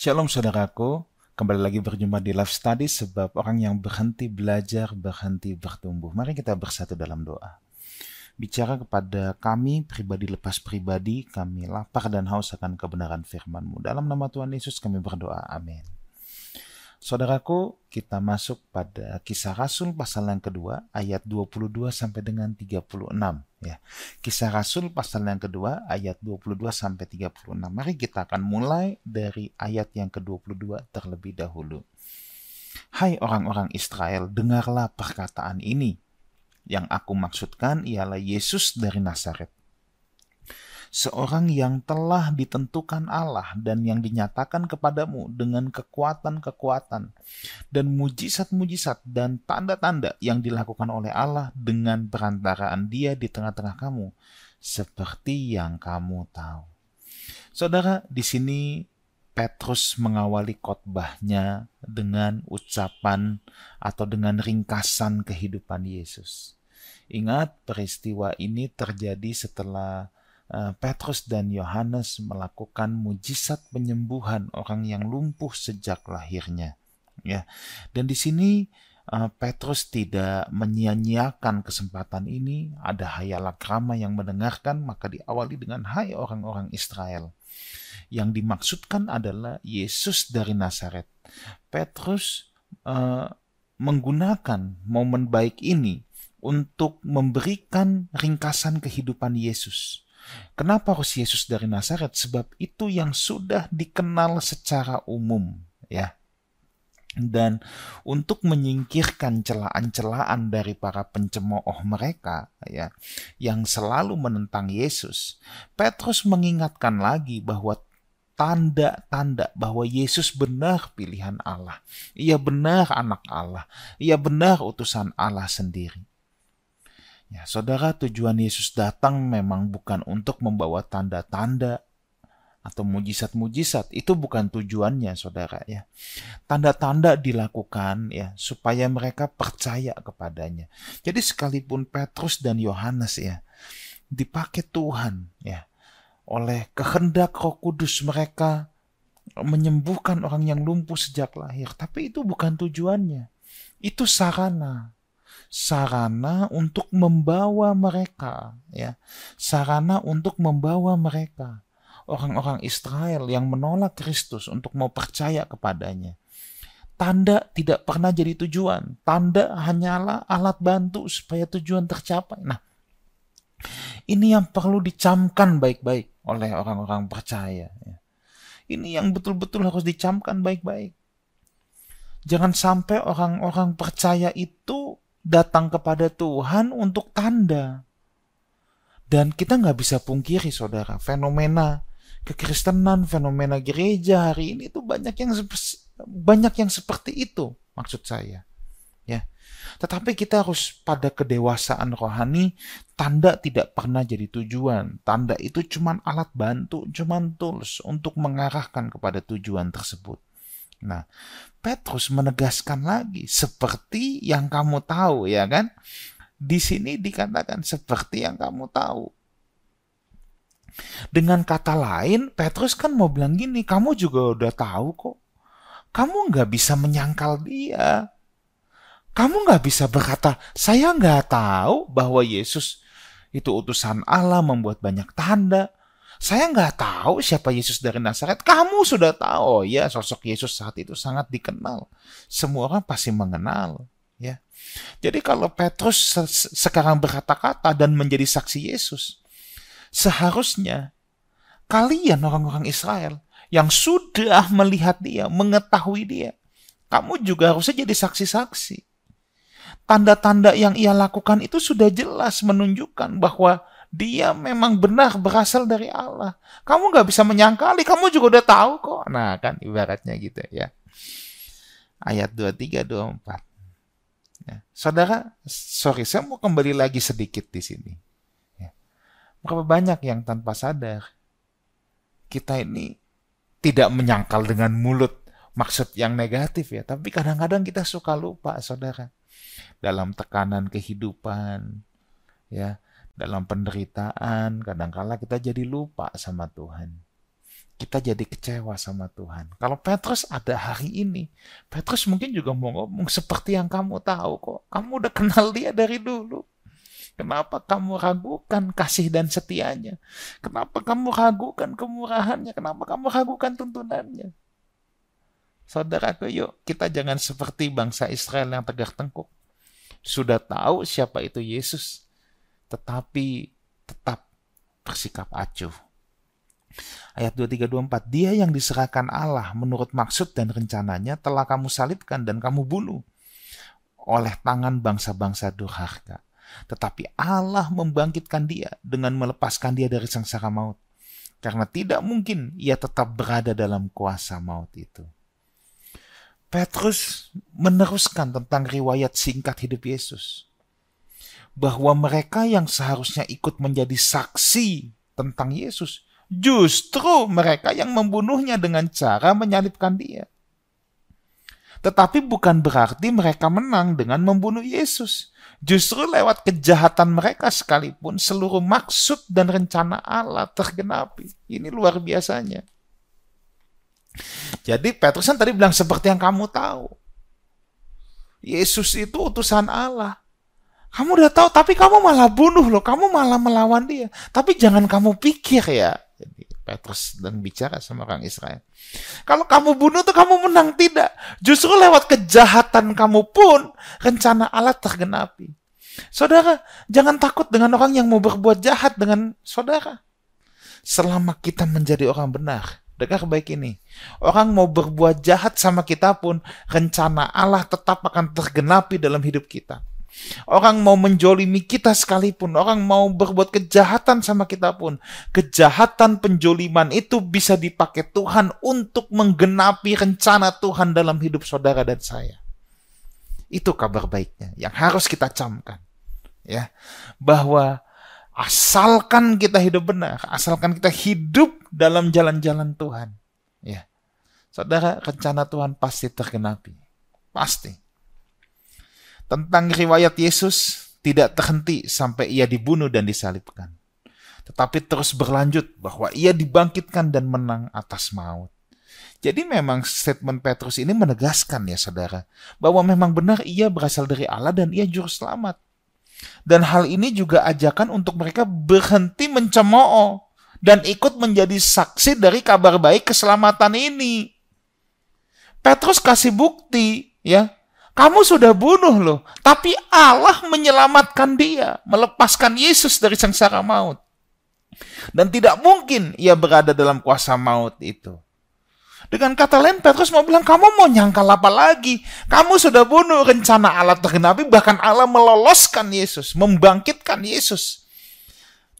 Shalom saudaraku, kembali lagi berjumpa di Life Study sebab orang yang berhenti belajar, berhenti bertumbuh. Mari kita bersatu dalam doa. Bicara kepada kami, pribadi lepas pribadi, kami lapar dan haus akan kebenaran firman-Mu. Dalam nama Tuhan Yesus kami berdoa, amin. Saudaraku, kita masuk pada kisah Rasul pasal yang kedua ayat 22 sampai dengan 36 ya. Kisah Rasul pasal yang kedua ayat 22 sampai 36. Mari kita akan mulai dari ayat yang ke-22 terlebih dahulu. Hai orang-orang Israel, dengarlah perkataan ini. Yang aku maksudkan ialah Yesus dari Nazaret seorang yang telah ditentukan Allah dan yang dinyatakan kepadamu dengan kekuatan-kekuatan dan mujizat-mujizat dan tanda-tanda yang dilakukan oleh Allah dengan perantaraan Dia di tengah-tengah kamu, seperti yang kamu tahu. Saudara, di sini Petrus mengawali khotbahnya dengan ucapan atau dengan ringkasan kehidupan Yesus. Ingat, peristiwa ini terjadi setelah Petrus dan Yohanes melakukan mujizat penyembuhan orang yang lumpuh sejak lahirnya. Ya, dan di sini uh, Petrus tidak menyia-nyiakan kesempatan ini. Ada hayalak ramah yang mendengarkan, maka diawali dengan Hai orang-orang Israel. Yang dimaksudkan adalah Yesus dari Nazaret. Petrus uh, menggunakan momen baik ini untuk memberikan ringkasan kehidupan Yesus Kenapa harus Yesus dari Nazaret? Sebab itu yang sudah dikenal secara umum, ya. Dan untuk menyingkirkan celaan-celaan dari para pencemooh mereka, ya, yang selalu menentang Yesus, Petrus mengingatkan lagi bahwa tanda-tanda bahwa Yesus benar pilihan Allah. Ia benar anak Allah. Ia benar utusan Allah sendiri. Ya, saudara, tujuan Yesus datang memang bukan untuk membawa tanda-tanda atau mujizat-mujizat. Itu bukan tujuannya, saudara ya. Tanda-tanda dilakukan ya supaya mereka percaya kepadanya. Jadi sekalipun Petrus dan Yohanes ya dipakai Tuhan ya oleh kehendak Roh Kudus mereka menyembuhkan orang yang lumpuh sejak lahir, tapi itu bukan tujuannya. Itu sarana sarana untuk membawa mereka ya. Sarana untuk membawa mereka. Orang-orang Israel yang menolak Kristus untuk mau percaya kepadanya. Tanda tidak pernah jadi tujuan. Tanda hanyalah alat bantu supaya tujuan tercapai. Nah ini yang perlu dicamkan baik-baik oleh orang-orang percaya ya. ini yang betul-betul harus dicamkan baik-baik. Jangan sampai orang-orang percaya itu datang kepada Tuhan untuk tanda. Dan kita nggak bisa pungkiri, saudara, fenomena kekristenan, fenomena gereja hari ini itu banyak yang banyak yang seperti itu, maksud saya. Ya. Tetapi kita harus pada kedewasaan rohani, tanda tidak pernah jadi tujuan. Tanda itu cuma alat bantu, cuma tools untuk mengarahkan kepada tujuan tersebut. Nah, Petrus menegaskan lagi seperti yang kamu tahu ya kan? Di sini dikatakan seperti yang kamu tahu. Dengan kata lain, Petrus kan mau bilang gini, kamu juga udah tahu kok. Kamu nggak bisa menyangkal dia. Kamu nggak bisa berkata, saya nggak tahu bahwa Yesus itu utusan Allah membuat banyak tanda. Saya nggak tahu siapa Yesus dari Nazaret. Kamu sudah tahu. Ya, sosok Yesus saat itu sangat dikenal. Semua orang pasti mengenal. Ya. Jadi kalau Petrus sekarang berkata-kata dan menjadi saksi Yesus, seharusnya kalian orang-orang Israel yang sudah melihat dia, mengetahui dia, kamu juga harusnya jadi saksi-saksi. Tanda-tanda yang ia lakukan itu sudah jelas menunjukkan bahwa dia memang benar berasal dari Allah. Kamu nggak bisa menyangkali, kamu juga udah tahu kok. Nah kan ibaratnya gitu ya. Ayat 23, 24. Ya. Saudara, sorry, saya mau kembali lagi sedikit di sini. Ya. Berapa banyak yang tanpa sadar kita ini tidak menyangkal dengan mulut maksud yang negatif ya, tapi kadang-kadang kita suka lupa, saudara, dalam tekanan kehidupan, ya, dalam penderitaan, kadangkala kita jadi lupa sama Tuhan. kita jadi kecewa sama Tuhan. Kalau Petrus ada hari ini, Petrus mungkin juga mau ngomong seperti yang kamu tahu kok. Kamu udah kenal dia dari dulu. Kenapa kamu ragukan kasih dan setianya? Kenapa kamu ragukan kemurahannya? Kenapa kamu ragukan tuntunannya? Saudaraku, yuk kita jangan seperti bangsa Israel yang tegak tengkuk. Sudah tahu siapa itu Yesus, tetapi tetap bersikap acuh Ayat 2324, dia yang diserahkan Allah menurut maksud dan rencananya telah kamu salibkan dan kamu bunuh oleh tangan bangsa-bangsa durhaka. Tetapi Allah membangkitkan dia dengan melepaskan dia dari sengsara maut. Karena tidak mungkin ia tetap berada dalam kuasa maut itu. Petrus meneruskan tentang riwayat singkat hidup Yesus. Bahwa mereka yang seharusnya ikut menjadi saksi tentang Yesus Justru mereka yang membunuhnya dengan cara menyalibkan dia. Tetapi bukan berarti mereka menang dengan membunuh Yesus. Justru lewat kejahatan mereka sekalipun seluruh maksud dan rencana Allah tergenapi. Ini luar biasanya. Jadi Petrus kan tadi bilang seperti yang kamu tahu. Yesus itu utusan Allah. Kamu udah tahu, tapi kamu malah bunuh loh. Kamu malah melawan dia. Tapi jangan kamu pikir ya. Jadi Petrus dan bicara sama orang Israel. Kalau kamu bunuh tuh kamu menang tidak. Justru lewat kejahatan kamu pun rencana Allah tergenapi. Saudara, jangan takut dengan orang yang mau berbuat jahat dengan saudara. Selama kita menjadi orang benar, dengar baik ini. Orang mau berbuat jahat sama kita pun, rencana Allah tetap akan tergenapi dalam hidup kita. Orang mau menjolimi kita sekalipun, orang mau berbuat kejahatan sama kita pun, kejahatan penjoliman itu bisa dipakai Tuhan untuk menggenapi rencana Tuhan dalam hidup saudara dan saya. Itu kabar baiknya yang harus kita camkan. Ya, bahwa asalkan kita hidup benar, asalkan kita hidup dalam jalan-jalan Tuhan, ya. Saudara, rencana Tuhan pasti tergenapi. Pasti tentang riwayat Yesus tidak terhenti sampai ia dibunuh dan disalibkan. Tetapi terus berlanjut bahwa ia dibangkitkan dan menang atas maut. Jadi memang statement Petrus ini menegaskan ya saudara, bahwa memang benar ia berasal dari Allah dan ia juru selamat. Dan hal ini juga ajakan untuk mereka berhenti mencemooh dan ikut menjadi saksi dari kabar baik keselamatan ini. Petrus kasih bukti ya kamu sudah bunuh loh, tapi Allah menyelamatkan dia, melepaskan Yesus dari sengsara maut. Dan tidak mungkin ia berada dalam kuasa maut itu. Dengan kata lain, Petrus mau bilang, kamu mau nyangkal apa lagi? Kamu sudah bunuh rencana Allah tergenapi, bahkan Allah meloloskan Yesus, membangkitkan Yesus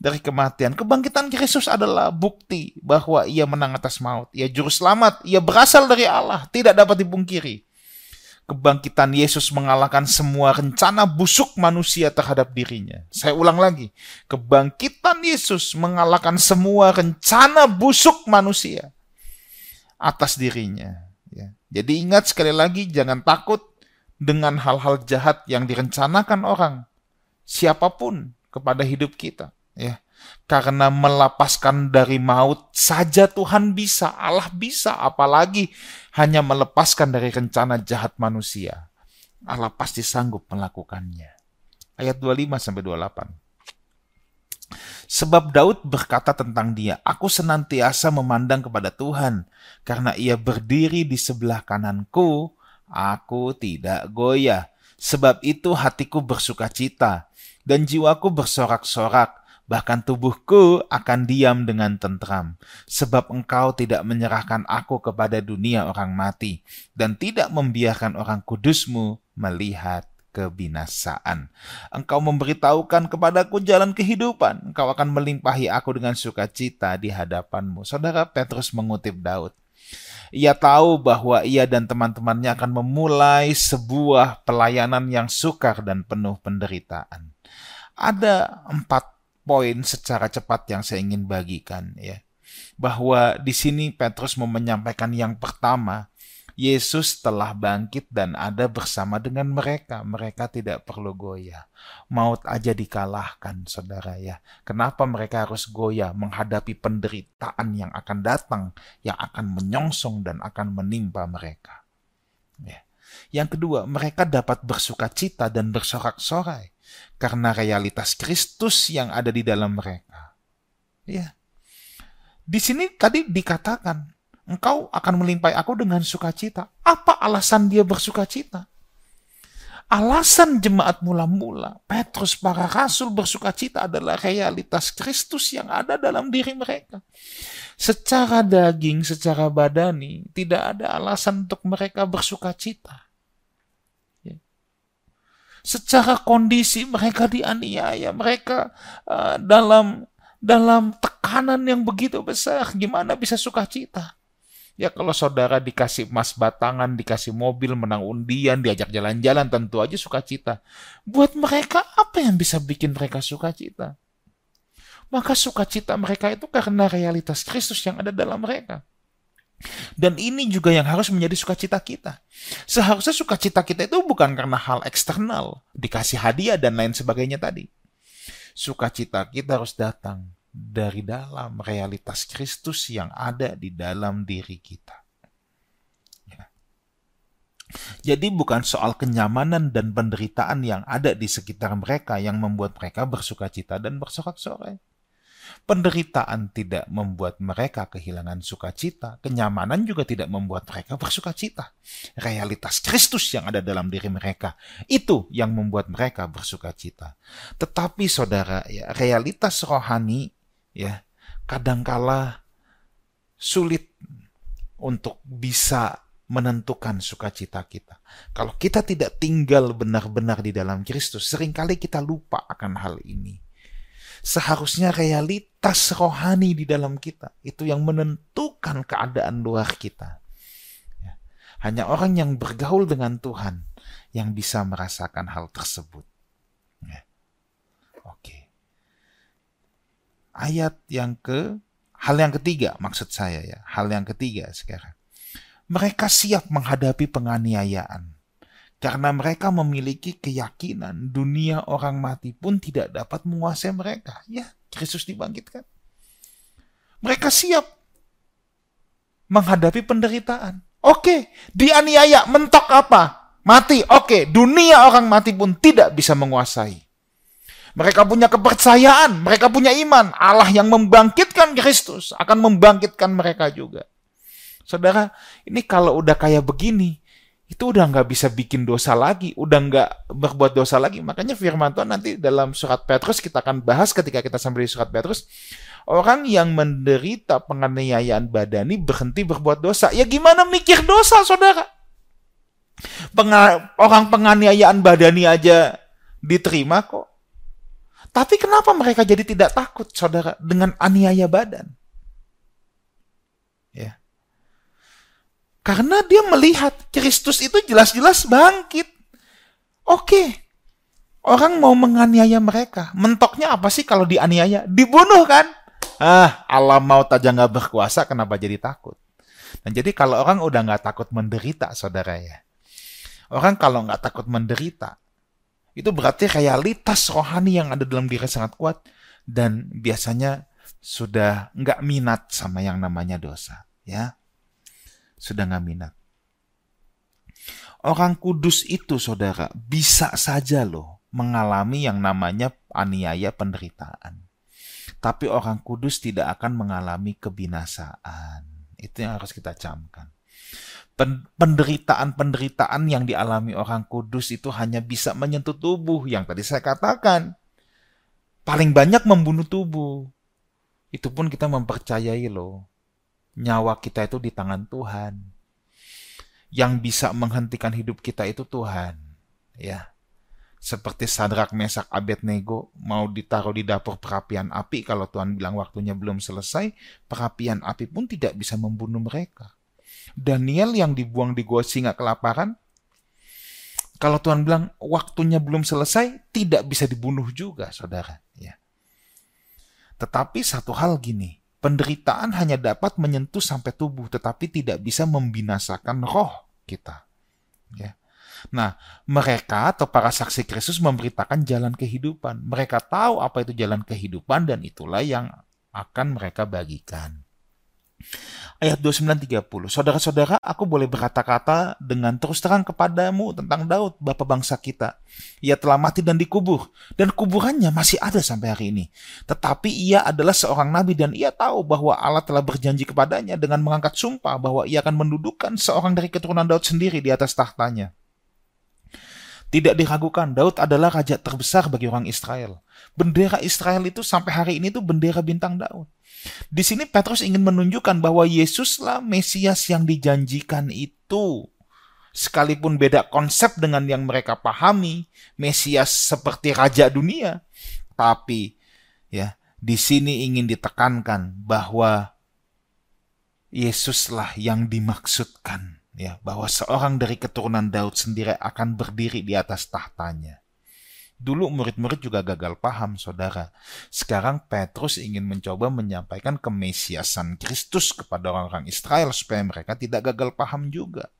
dari kematian. Kebangkitan Yesus adalah bukti bahwa ia menang atas maut. Ia juru selamat, ia berasal dari Allah, tidak dapat dipungkiri kebangkitan Yesus mengalahkan semua rencana busuk manusia terhadap dirinya. Saya ulang lagi, kebangkitan Yesus mengalahkan semua rencana busuk manusia atas dirinya. Ya. Jadi ingat sekali lagi, jangan takut dengan hal-hal jahat yang direncanakan orang, siapa pun kepada hidup kita. Ya. Karena melepaskan dari maut saja Tuhan bisa, Allah bisa, apalagi hanya melepaskan dari rencana jahat manusia. Allah pasti sanggup melakukannya. Ayat 25 sampai 28. Sebab Daud berkata tentang dia, Aku senantiasa memandang kepada Tuhan, karena ia berdiri di sebelah kananku, aku tidak goyah. Sebab itu hatiku bersuka cita, dan jiwaku bersorak-sorak, bahkan tubuhku akan diam dengan tentram, sebab engkau tidak menyerahkan aku kepada dunia orang mati, dan tidak membiarkan orang kudusmu melihat kebinasaan. Engkau memberitahukan kepadaku jalan kehidupan, engkau akan melimpahi aku dengan sukacita di hadapanmu. Saudara Petrus mengutip Daud. Ia tahu bahwa ia dan teman-temannya akan memulai sebuah pelayanan yang sukar dan penuh penderitaan. Ada empat poin secara cepat yang saya ingin bagikan ya. Bahwa di sini Petrus mau menyampaikan yang pertama Yesus telah bangkit dan ada bersama dengan mereka. Mereka tidak perlu goyah. Maut aja dikalahkan, saudara ya. Kenapa mereka harus goyah menghadapi penderitaan yang akan datang, yang akan menyongsong dan akan menimpa mereka? Ya. Yang kedua, mereka dapat bersuka cita dan bersorak-sorai karena realitas Kristus yang ada di dalam mereka. Ya. Di sini tadi dikatakan, engkau akan melimpai aku dengan sukacita. Apa alasan dia bersukacita? Alasan jemaat mula-mula, Petrus para rasul bersukacita adalah realitas Kristus yang ada dalam diri mereka. Secara daging, secara badani, tidak ada alasan untuk mereka bersukacita. Secara kondisi mereka dianiaya, mereka uh, dalam dalam tekanan yang begitu besar, gimana bisa sukacita? Ya kalau saudara dikasih emas batangan, dikasih mobil, menang undian, diajak jalan-jalan, tentu aja sukacita. Buat mereka apa yang bisa bikin mereka sukacita? Maka sukacita mereka itu karena realitas Kristus yang ada dalam mereka. Dan ini juga yang harus menjadi sukacita kita. Seharusnya sukacita kita itu bukan karena hal eksternal, dikasih hadiah dan lain sebagainya tadi. Sukacita kita harus datang dari dalam realitas Kristus yang ada di dalam diri kita. Ya. Jadi bukan soal kenyamanan dan penderitaan yang ada di sekitar mereka yang membuat mereka bersuka cita dan bersorak-sorai. Penderitaan tidak membuat mereka kehilangan sukacita, kenyamanan juga tidak membuat mereka bersuka cita. Realitas Kristus yang ada dalam diri mereka itu yang membuat mereka bersuka cita. Tetapi saudara, ya, realitas rohani ya kadangkala sulit untuk bisa menentukan sukacita kita. Kalau kita tidak tinggal benar-benar di dalam Kristus, sering kali kita lupa akan hal ini. Seharusnya realitas rohani di dalam kita itu yang menentukan keadaan luar kita. Ya. Hanya orang yang bergaul dengan Tuhan yang bisa merasakan hal tersebut. ayat yang ke hal yang ketiga maksud saya ya, hal yang ketiga sekarang. Mereka siap menghadapi penganiayaan karena mereka memiliki keyakinan dunia orang mati pun tidak dapat menguasai mereka. Ya, Kristus dibangkitkan. Mereka siap menghadapi penderitaan. Oke, dianiaya, mentok apa? Mati. Oke, dunia orang mati pun tidak bisa menguasai. Mereka punya kepercayaan, mereka punya iman. Allah yang membangkitkan Kristus akan membangkitkan mereka juga. Saudara, ini kalau udah kayak begini, itu udah nggak bisa bikin dosa lagi, udah nggak berbuat dosa lagi. Makanya firman Tuhan nanti dalam surat Petrus kita akan bahas ketika kita sampai di surat Petrus, orang yang menderita penganiayaan badani berhenti berbuat dosa. Ya gimana mikir dosa, saudara? Penga orang penganiayaan badani aja diterima kok. Tapi kenapa mereka jadi tidak takut, saudara, dengan aniaya badan? Ya. Karena dia melihat Kristus itu jelas-jelas bangkit. Oke, orang mau menganiaya mereka. Mentoknya apa sih kalau dianiaya? Dibunuh kan? Ah, Allah mau aja nggak berkuasa, kenapa jadi takut? Dan jadi kalau orang udah nggak takut menderita, saudara ya. Orang kalau nggak takut menderita, itu berarti realitas rohani yang ada dalam diri sangat kuat dan biasanya sudah nggak minat sama yang namanya dosa, ya. Sudah nggak minat. Orang kudus itu, saudara, bisa saja loh mengalami yang namanya aniaya penderitaan. Tapi orang kudus tidak akan mengalami kebinasaan. Itu yang harus kita camkan penderitaan-penderitaan yang dialami orang kudus itu hanya bisa menyentuh tubuh yang tadi saya katakan. Paling banyak membunuh tubuh. Itu pun kita mempercayai loh. Nyawa kita itu di tangan Tuhan. Yang bisa menghentikan hidup kita itu Tuhan. Ya. Seperti Sadrak Mesak Abednego mau ditaruh di dapur perapian api kalau Tuhan bilang waktunya belum selesai, perapian api pun tidak bisa membunuh mereka Daniel yang dibuang di gua singa kelaparan, kalau Tuhan bilang waktunya belum selesai, tidak bisa dibunuh juga, saudara. Ya. Tetapi satu hal gini, penderitaan hanya dapat menyentuh sampai tubuh, tetapi tidak bisa membinasakan roh. kita. Ya. Nah, mereka atau para saksi Kristus memberitakan jalan kehidupan. Mereka tahu apa itu jalan kehidupan dan itulah yang akan mereka bagikan. Ayat 29-30, Saudara-saudara, aku boleh berkata-kata dengan terus terang kepadamu tentang Daud, Bapak bangsa kita. Ia telah mati dan dikubur, dan kuburannya masih ada sampai hari ini. Tetapi ia adalah seorang nabi dan ia tahu bahwa Allah telah berjanji kepadanya dengan mengangkat sumpah bahwa ia akan mendudukan seorang dari keturunan Daud sendiri di atas tahtanya. Tidak diragukan, Daud adalah raja terbesar bagi orang Israel. Bendera Israel itu sampai hari ini tuh bendera bintang Daud. Di sini Petrus ingin menunjukkan bahwa Yesuslah Mesias yang dijanjikan itu. Sekalipun beda konsep dengan yang mereka pahami, Mesias seperti raja dunia, tapi ya, di sini ingin ditekankan bahwa Yesuslah yang dimaksudkan ya bahwa seorang dari keturunan Daud sendiri akan berdiri di atas tahtanya. Dulu murid-murid juga gagal paham, saudara. Sekarang Petrus ingin mencoba menyampaikan kemesiasan Kristus kepada orang-orang Israel supaya mereka tidak gagal paham juga.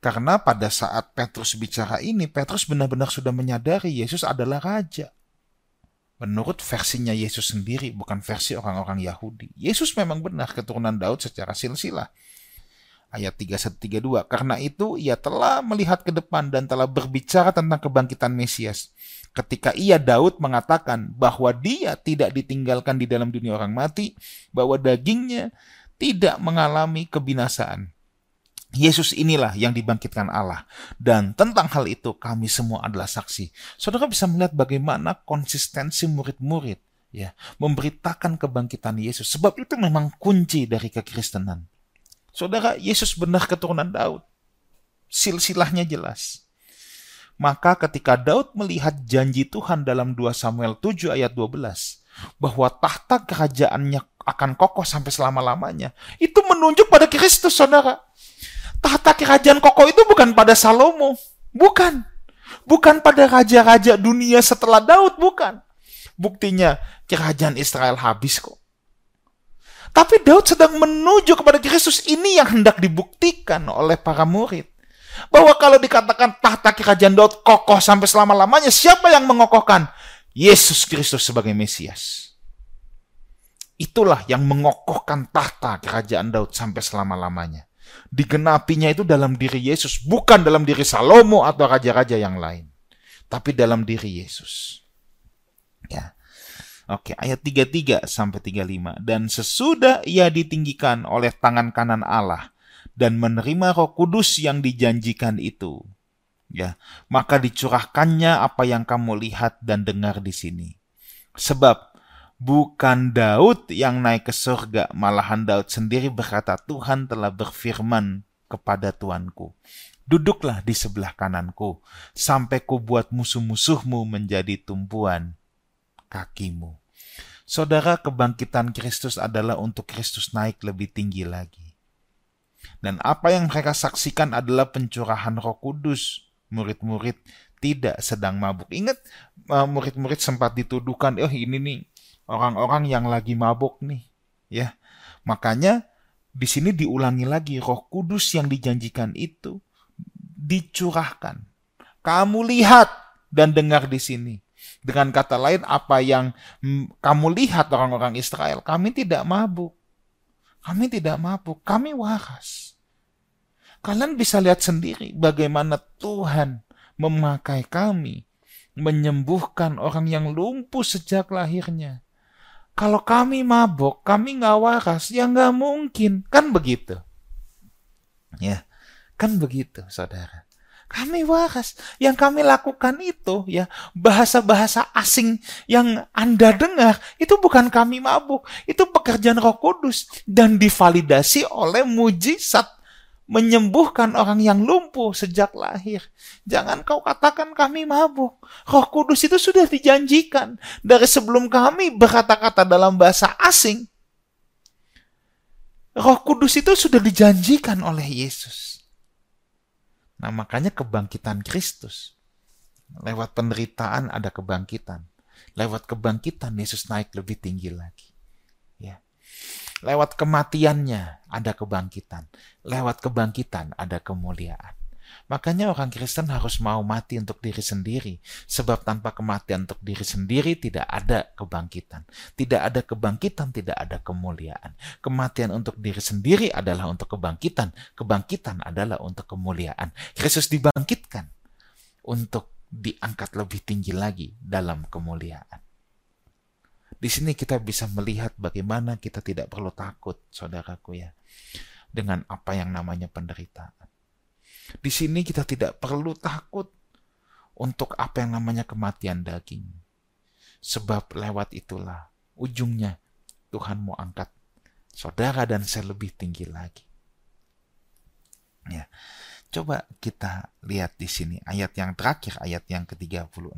Karena pada saat Petrus bicara ini, Petrus benar-benar sudah menyadari Yesus adalah raja. Menurut versinya Yesus sendiri, bukan versi orang-orang Yahudi. Yesus memang benar keturunan Daud secara silsilah ayat 31-32. Karena itu ia telah melihat ke depan dan telah berbicara tentang kebangkitan Mesias. Ketika ia Daud mengatakan bahwa dia tidak ditinggalkan di dalam dunia orang mati, bahwa dagingnya tidak mengalami kebinasaan. Yesus inilah yang dibangkitkan Allah. Dan tentang hal itu kami semua adalah saksi. Saudara bisa melihat bagaimana konsistensi murid-murid ya memberitakan kebangkitan Yesus. Sebab itu memang kunci dari kekristenan. Saudara, Yesus benar keturunan Daud. Silsilahnya jelas. Maka ketika Daud melihat janji Tuhan dalam 2 Samuel 7 ayat 12, bahwa tahta kerajaannya akan kokoh sampai selama-lamanya, itu menunjuk pada Kristus, saudara. Tahta kerajaan kokoh itu bukan pada Salomo, bukan. Bukan pada raja-raja dunia setelah Daud, bukan. Buktinya kerajaan Israel habis kok. Tapi Daud sedang menuju kepada Kristus. Ini yang hendak dibuktikan oleh para murid. Bahwa kalau dikatakan tahta kerajaan Daud kokoh sampai selama-lamanya, siapa yang mengokohkan? Yesus Kristus sebagai Mesias. Itulah yang mengokohkan tahta kerajaan Daud sampai selama-lamanya. Digenapinya itu dalam diri Yesus, bukan dalam diri Salomo atau raja-raja yang lain. Tapi dalam diri Yesus. Ya. Oke, ayat 33 sampai 35. Dan sesudah ia ditinggikan oleh tangan kanan Allah dan menerima Roh Kudus yang dijanjikan itu, ya, maka dicurahkannya apa yang kamu lihat dan dengar di sini. Sebab bukan Daud yang naik ke surga, malahan Daud sendiri berkata, Tuhan telah berfirman kepada Tuanku, duduklah di sebelah kananku, sampai ku buat musuh-musuhmu menjadi tumpuan kakimu. Saudara, kebangkitan Kristus adalah untuk Kristus naik lebih tinggi lagi. Dan apa yang mereka saksikan adalah pencurahan Roh Kudus. Murid-murid tidak sedang mabuk. Ingat, uh, murid-murid sempat dituduhkan, oh ini nih orang-orang yang lagi mabuk nih, ya. Makanya di sini diulangi lagi Roh Kudus yang dijanjikan itu dicurahkan. Kamu lihat dan dengar di sini. Dengan kata lain, apa yang kamu lihat orang-orang Israel, kami tidak mabuk. Kami tidak mabuk, kami waras. Kalian bisa lihat sendiri bagaimana Tuhan memakai kami menyembuhkan orang yang lumpuh sejak lahirnya. Kalau kami mabuk, kami nggak waras, ya nggak mungkin. Kan begitu. Ya, kan begitu, saudara. Kami waras. Yang kami lakukan itu ya bahasa-bahasa asing yang Anda dengar itu bukan kami mabuk, itu pekerjaan Roh Kudus dan divalidasi oleh mujizat menyembuhkan orang yang lumpuh sejak lahir. Jangan kau katakan kami mabuk. Roh Kudus itu sudah dijanjikan dari sebelum kami berkata-kata dalam bahasa asing. Roh Kudus itu sudah dijanjikan oleh Yesus. Nah, makanya kebangkitan Kristus. Lewat penderitaan ada kebangkitan. Lewat kebangkitan Yesus naik lebih tinggi lagi. Ya. Lewat kematiannya ada kebangkitan. Lewat kebangkitan ada kemuliaan. Makanya orang Kristen harus mau mati untuk diri sendiri, sebab tanpa kematian untuk diri sendiri tidak ada kebangkitan. Tidak ada kebangkitan, tidak ada kemuliaan. Kematian untuk diri sendiri adalah untuk kebangkitan, kebangkitan adalah untuk kemuliaan. Kristus dibangkitkan untuk diangkat lebih tinggi lagi dalam kemuliaan. Di sini kita bisa melihat bagaimana kita tidak perlu takut, saudaraku ya, dengan apa yang namanya penderitaan. Di sini kita tidak perlu takut untuk apa yang namanya kematian daging. Sebab lewat itulah ujungnya Tuhan mau angkat saudara dan saya lebih tinggi lagi. Ya. Coba kita lihat di sini ayat yang terakhir, ayat yang ke-36.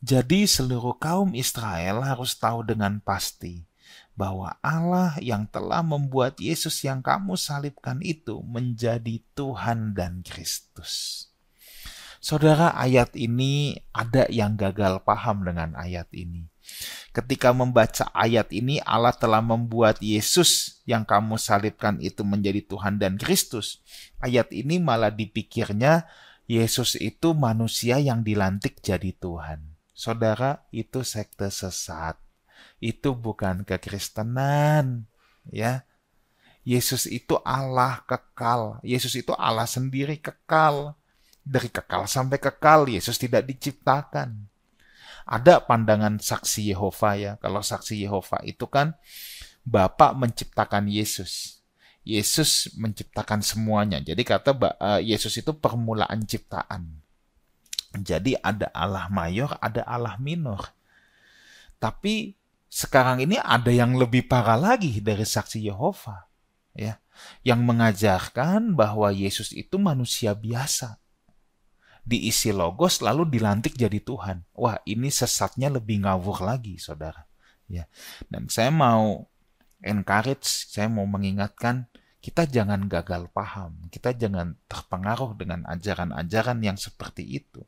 Jadi seluruh kaum Israel harus tahu dengan pasti bahwa Allah yang telah membuat Yesus yang kamu salibkan itu menjadi Tuhan dan Kristus. Saudara, ayat ini ada yang gagal paham dengan ayat ini. Ketika membaca ayat ini, Allah telah membuat Yesus yang kamu salibkan itu menjadi Tuhan dan Kristus. Ayat ini malah dipikirnya Yesus itu manusia yang dilantik jadi Tuhan. Saudara, itu sekte sesat itu bukan kekristenan, ya. Yesus itu Allah kekal. Yesus itu Allah sendiri kekal. Dari kekal sampai kekal, Yesus tidak diciptakan. Ada pandangan saksi Yehova ya. Kalau saksi Yehova itu kan Bapak menciptakan Yesus. Yesus menciptakan semuanya. Jadi kata eh, Yesus itu permulaan ciptaan. Jadi ada Allah mayor, ada Allah minor. Tapi sekarang ini ada yang lebih parah lagi dari saksi Yehova ya. Yang mengajarkan bahwa Yesus itu manusia biasa. Diisi logos lalu dilantik jadi Tuhan. Wah ini sesatnya lebih ngawur lagi saudara ya. Dan saya mau encourage saya mau mengingatkan kita jangan gagal paham kita jangan terpengaruh dengan ajaran-ajaran yang seperti itu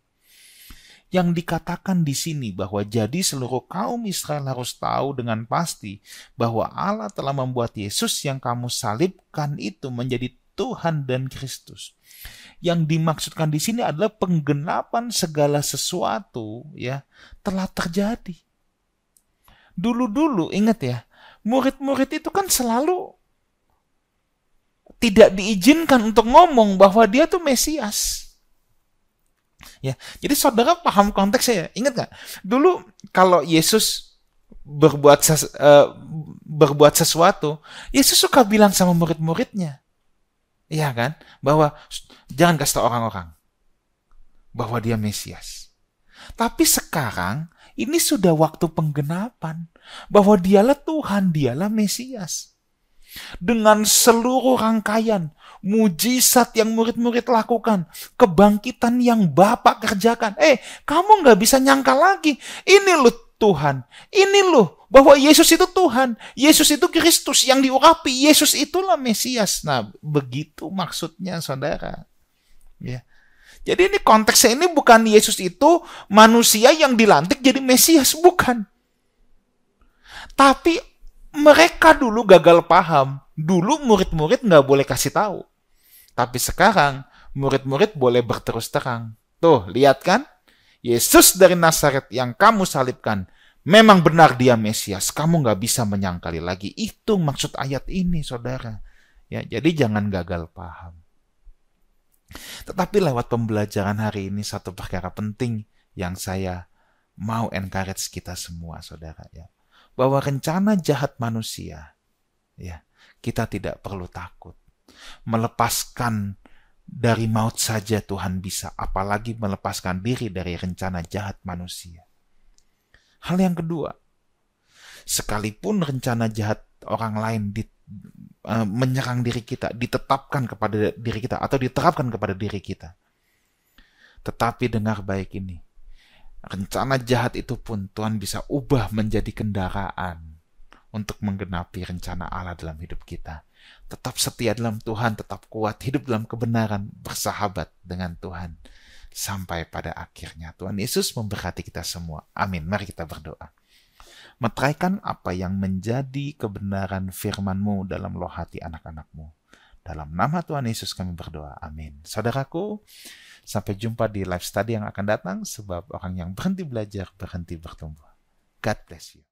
yang dikatakan di sini bahwa jadi seluruh kaum Israel harus tahu dengan pasti bahwa Allah telah membuat Yesus yang kamu salibkan itu menjadi Tuhan dan Kristus. Yang dimaksudkan di sini adalah penggenapan segala sesuatu ya telah terjadi. Dulu-dulu ingat ya, murid-murid itu kan selalu tidak diizinkan untuk ngomong bahwa dia tuh Mesias. Ya, jadi saudara paham konteksnya ya. Ingat nggak? Dulu kalau Yesus berbuat ses, uh, berbuat sesuatu, Yesus suka bilang sama murid-muridnya, iya kan, bahwa jangan kasih tahu orang-orang bahwa dia Mesias. Tapi sekarang ini sudah waktu penggenapan bahwa dialah Tuhan, dialah Mesias. Dengan seluruh rangkaian mujizat yang murid-murid lakukan, kebangkitan yang Bapak kerjakan. Eh, kamu nggak bisa nyangka lagi. Ini loh Tuhan. Ini loh bahwa Yesus itu Tuhan. Yesus itu Kristus yang diurapi. Yesus itulah Mesias. Nah, begitu maksudnya saudara. Ya. Jadi ini konteksnya ini bukan Yesus itu manusia yang dilantik jadi Mesias, bukan. Tapi mereka dulu gagal paham. Dulu murid-murid nggak boleh kasih tahu. Tapi sekarang murid-murid boleh berterus terang. Tuh, lihat kan? Yesus dari Nazaret yang kamu salibkan, memang benar dia Mesias. Kamu nggak bisa menyangkali lagi. Itu maksud ayat ini, saudara. Ya, jadi jangan gagal paham. Tetapi lewat pembelajaran hari ini satu perkara penting yang saya mau encourage kita semua, saudara ya, bahwa rencana jahat manusia, ya, kita tidak perlu takut melepaskan dari maut saja Tuhan bisa, apalagi melepaskan diri dari rencana jahat manusia. Hal yang kedua, sekalipun rencana jahat orang lain di, uh, menyerang diri kita, ditetapkan kepada diri kita atau diterapkan kepada diri kita. Tetapi dengar baik ini, rencana jahat itu pun Tuhan bisa ubah menjadi kendaraan untuk menggenapi rencana Allah dalam hidup kita tetap setia dalam Tuhan, tetap kuat, hidup dalam kebenaran, bersahabat dengan Tuhan sampai pada akhirnya. Tuhan Yesus memberkati kita semua. Amin. Mari kita berdoa. Metraikan apa yang menjadi kebenaran firman-Mu dalam loh hati anak-anak-Mu. Dalam nama Tuhan Yesus kami berdoa. Amin. Saudaraku, sampai jumpa di live study yang akan datang sebab orang yang berhenti belajar berhenti bertumbuh. God bless you.